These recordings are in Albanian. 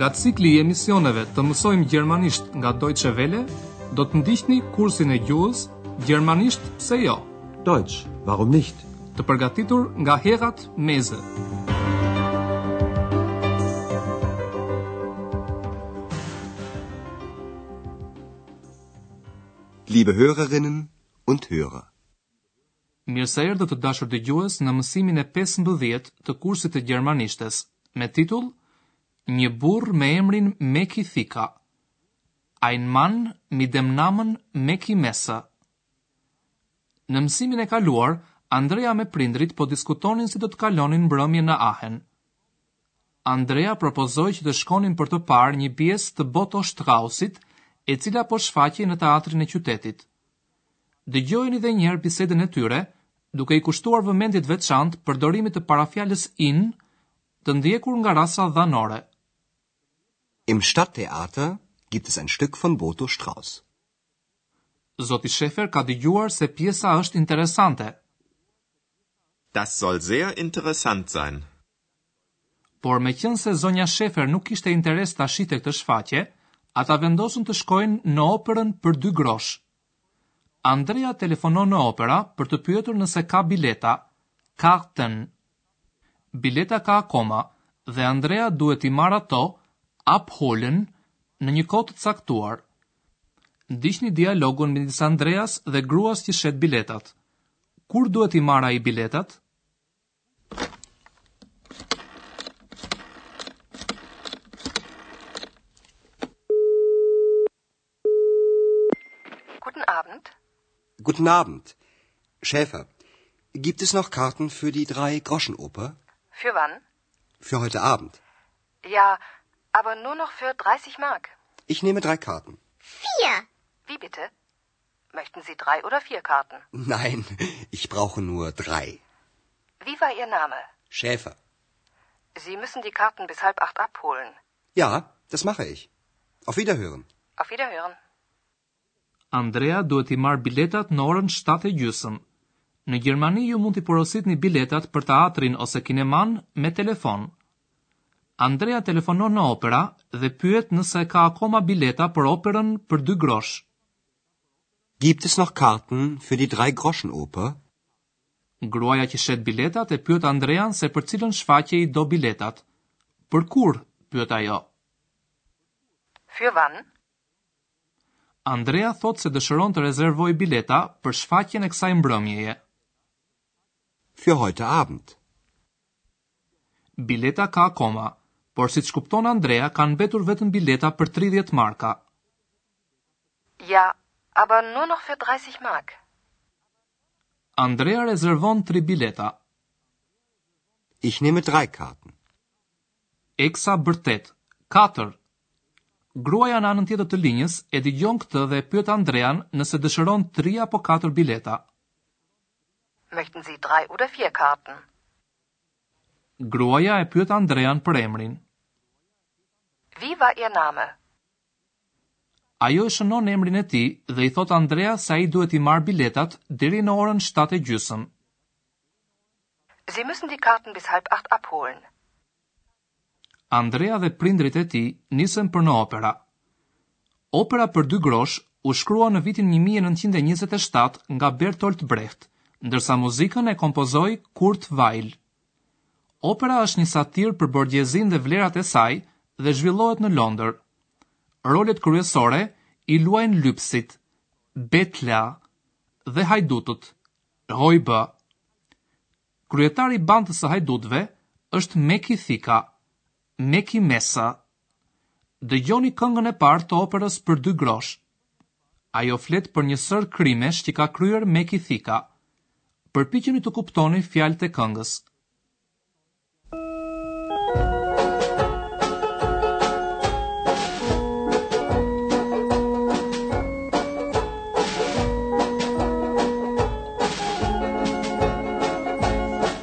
Nga cikli i emisioneve të mësojmë gjermanisht nga Deutsche Welle, do të ndiqni kursin e gjuhës Gjermanisht pse jo? Deutsch, warum nicht? Të përgatitur nga Herrad Meese. Liebe Hörerinnen und Hörer. Mirë se erdhët të dashur dëgjues në mësimin e pesëmbëdhjetë të kursit të gjermanishtes me titull Një burrë me emrin Meki Thika. Ein Mann mit dem Namen Mackie Messer. Në mësimin e kaluar, Andrea me prindërit po diskutonin si do të kalonin mbrëmjen në Aachen. Andrea propozoi që të shkonin për të parë një pjesë të Botho Straussit, e cila po shfaqej në teatrin e qytetit. Dëgjojeni dhe një herë bisedën e tyre, duke i kushtuar vëmendje të veçantë përdorimit të parafjalës in, të ndjekur nga rasa dhanore. Im Stadttheater gibt es ein Stück von Botho Strauss. Zoti Schäfer ka dëgjuar se pjesa është interesante. Das soll sehr interessant sein. Por meqenëse zonja Schäfer nuk kishte interes ta shihte këtë shfaqje, ata vendosën të shkojnë në operën për dy grosh. Andrea telefonon në opera për të pyetur nëse ka bileta, Karten. Bileta ka akoma dhe Andrea duhet t'i marrë ato, abholen, në një kohë të caktuar. Ndiqni dialogun midis Andreas dhe gruas që shet biletat. Kur duhet t'i marrë ai biletat? Guten Abend. Guten Abend. Schäfer, gibt es noch Karten für die drei Groschenoper? Für wann? Für heute Abend. Ja, Aber nur noch für 30 Mark. Ich nehme drei Karten. Vier. Wie bitte? Möchten Sie drei oder vier Karten? Nein, ich brauche nur drei. Wie war Ihr Name? Schäfer. Sie müssen die Karten bis halb acht abholen. Ja, das mache ich. Auf Wiederhören. Auf Wiederhören. Andrea duhet t'i marrë biletat në orën 7 e gjysmë. Në Gjermani ju mund t'i porositni biletat për teatrin ose kinemanë me telefon. Andrea telefonon në opera dhe pyet nëse ka akoma bileta për operën për dy grosh. Gibt es noch Karten für die Dreigroschenoper? Gruaja që shet biletat e pyet Andrean se për cilën shfaqje i do biletat. Për kur? pyet ajo. Für wann? Andrea thotë se dëshiron të rezervojë bileta për shfaqjen e kësaj mbrëmjeje. Für heute Abend. Bileta ka akoma, por siç kupton Andrea kanë mbetur vetëm bileta për 30 marka. Ja, aber nur noch für dreißig Mark. Andrea rezervon tri bileta. Ich nehme drei Karten. Eksi bërtet, katër. Gruaja në anën tjetër të linjës e dëgjon këtë dhe e pyet Andrean nëse dëshiron 3 apo 4 bileta. Möchten Sie drei oder vier Karten? Gruaja e pyet Andrean për emrin. Wie war Ihr Name? Ajo e shënon emrin e tij dhe i thotë Andreas se ai duhet t'i marrë biletat deri në orën shtatë e gjysmë. Sie müssen die Karten bis halb acht abholen. Andrea dhe prindërit e tij nisen për në opera. Opera për dy grosh u shkrua në vitin një mijë e nëntëqind e njëzet e shtatë nga Bertolt Brecht, ndërsa muzikën e kompozoi Kurt Weill. Opera është një satirë për borgjezinë dhe vlerat e saj dhe zhvillohet në Londër. Rolet kryesore i luajnë lypësit, Bettler, dhe hajdutët, Räuber. Kryetari i bandës së hajdutëve është Meki Thika, Mackie Messer. Dëgjoni këngën e parë të operës Për dy grosh. Ajo flet për një sërë krimesh që ka kryer Meki Thika. Përpiqeni të kuptoni fjalët e këngës.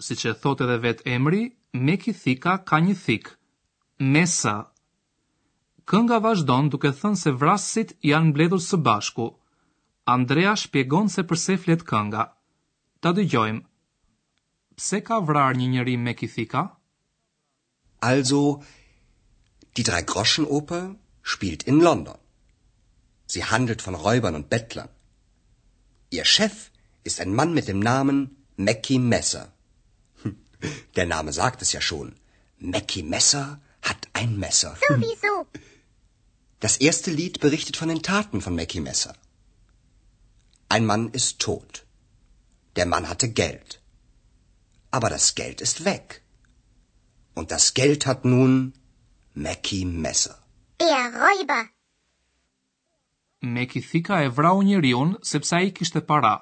Siç e thotë edhe vetë emri, Meki Thika ka një thikë, Messer. Kënga vazhdon duke thënë se vrasësit janë mbledhur së bashku. Andrea shpjegon se për se flet kënga. Ta dëgjojmë. Pse ka vrarë një njeri Meki Thika? Also, die drei groschen oper spielt in London. Sie handelt von Räubern und Bettlern. Ihr Chef ist ein Mann mit dem Namen Mackie Messer. Der Name sagt es ja schon. Mackie Messer hat ein Messer. Sowieso. Das erste Lied berichtet von den Taten von Mackie Messer. Ein Mann ist tot. Der Mann hatte Geld. Aber das Geld ist weg. Und das Geld hat nun Mackie Messer. Der Räuber. Meki Thika e vrau njeriun sepse ai kishte para.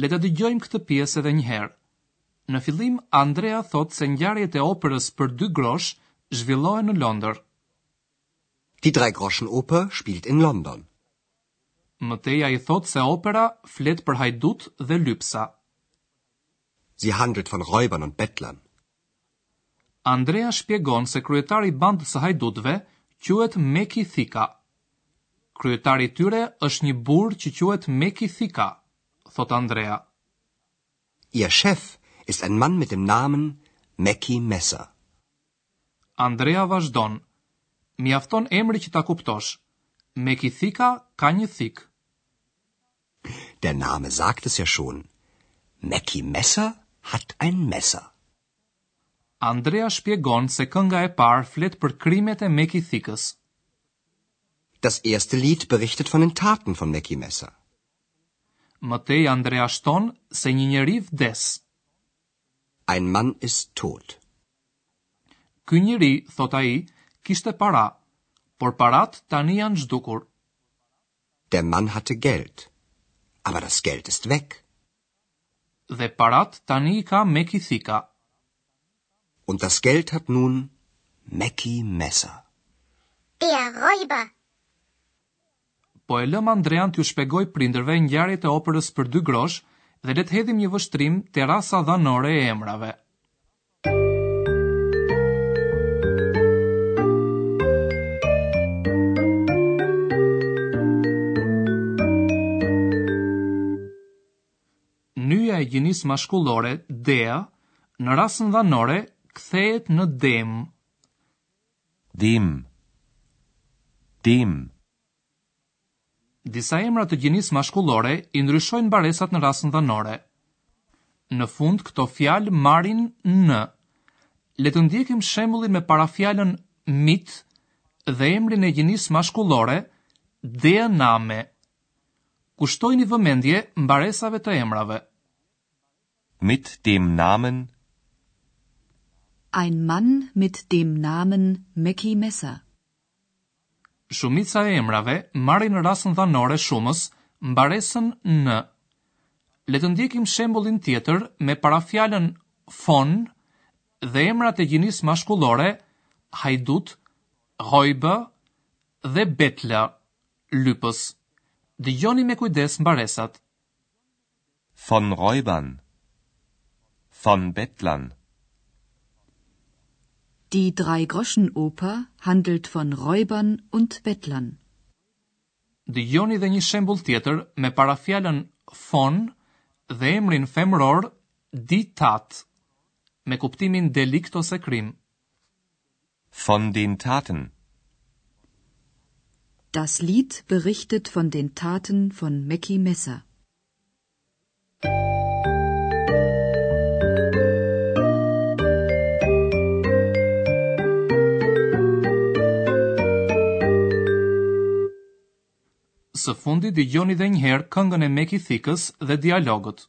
Le ta dëgjojmë këtë pjesë edhe një herë. Në fillim Andrea thotë se ngjarjet e operës për dy grosh zhvillohen në Londër. Die Dreigroschenoper spielt in London. Më tej ai thotë se opera flet për hajdutë dhe lypsa. Sie handelt von Räubern und Bettlern. Andrea shpjegon se kryetari i bandës së hajdutëve quhet Meki Thika. Kryetari i tyre është një burrë që quhet Meki Thika, thotë Andrea. Ihr Chef ist ein Mann mit dem Namen Mackie Messer. Andrea vazhdon, Mjafton emri që ta kuptosh. Meki thika ka një thikë. Der Name sagt es ja schon. Meki Messer hat ein Messer. Andrea shpjegon se kënga e parë flet për krimet e Meki thikës. Das erste Lied berichtet von den Taten von Meki Messer. Më tej Andrea shton se një njeri vdes. Ein Mann ist tot. Ky njeri, thotë ai, kishte para, por paratë tani janë zhdukur. Der Mann hatte Geld, aber das Geld ist weg. Dhe paratë tani i ka Meki Thika. Und das Geld hat nun Meki Messer. Der Räuber. Po e lëmë Andrean t'u shpjegojë prindërve ngjarjet e operës për dy grosh dhe le të hedhim një vështrim te rasa dhanore e emrave. Nyja e gjinisë mashkullore, der, në rasën dhanore kthehet në dem. Dem. Dem. Disa emra të gjinisë mashkullore i ndryshojnë mbaresat në rasën dhanore. Në fund këto fjalë marrin n. Le të ndjekim shembullin me parafjalën mit dhe emrin e gjinisë mashkullore der Name. Kushtojini vëmendje mbaresave të emrave. Mit dem Namen Ein Mann mit dem Namen Meki Messer. Shumica e emrave marrin rasën dhanore shumës, mbaresën n. Le të ndjekim shembullin tjetër me parafjalën von dhe emrat e gjinisë mashkullore hajdut, Räuber, dhe Bettler, lypës. Dëgjoni me kujdes mbaresat. Von Räubern, von Bettlern. Die Dreigroschenoper handelt von Räubern und Bettlern. Dëgjoni dhe një shembull tjetër me parafjalën von dhe emrin femëror die Tat, me kuptimin delikt ose krim. Von den Taten. Das Lied berichtet von den Taten von Meki Messer. Së fundi dëgjoni edhe një herë këngën e Meki Thikës dhe dialogët.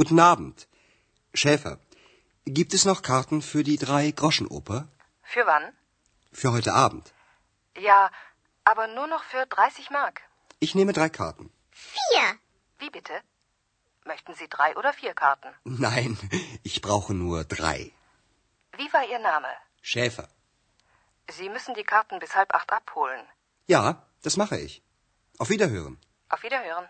Guten Abend. Schäfer, gibt es noch Karten für die drei groschen Für wann? Für heute Abend. Ja, aber nur noch für 30 Mark. Ich nehme drei Karten. Vier. Wie bitte? Möchten Sie drei oder vier Karten? Nein, ich brauche nur drei. Wie war Ihr Name? Schäfer. Sie müssen die Karten bis halb acht abholen. Ja, das mache ich. Auf Wiederhören. Auf Wiederhören.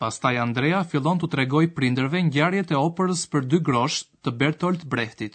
Pastaj Andrea fillon të tregoj prinderve ngjarjet e operës për dy grosh të Bertolt Brechtit.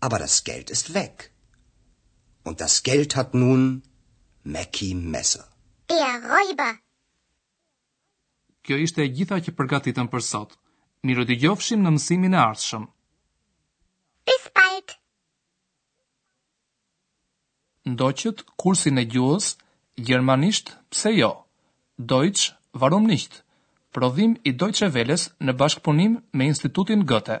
aber das Geld ist weg. Und das Geld hat nun Mackie Messer. Der Räuber. Kjo ishte e gjitha që përgatitëm për sot. Mirudëgjofshim në mësimin e ardhshëm. Bis bald. Ndoqët kursin e gjuhës gjermanisht pse jo? Deutsch warum nicht? Prodhim i Deutsche Welles në bashkëpunim me Institutin Goethe.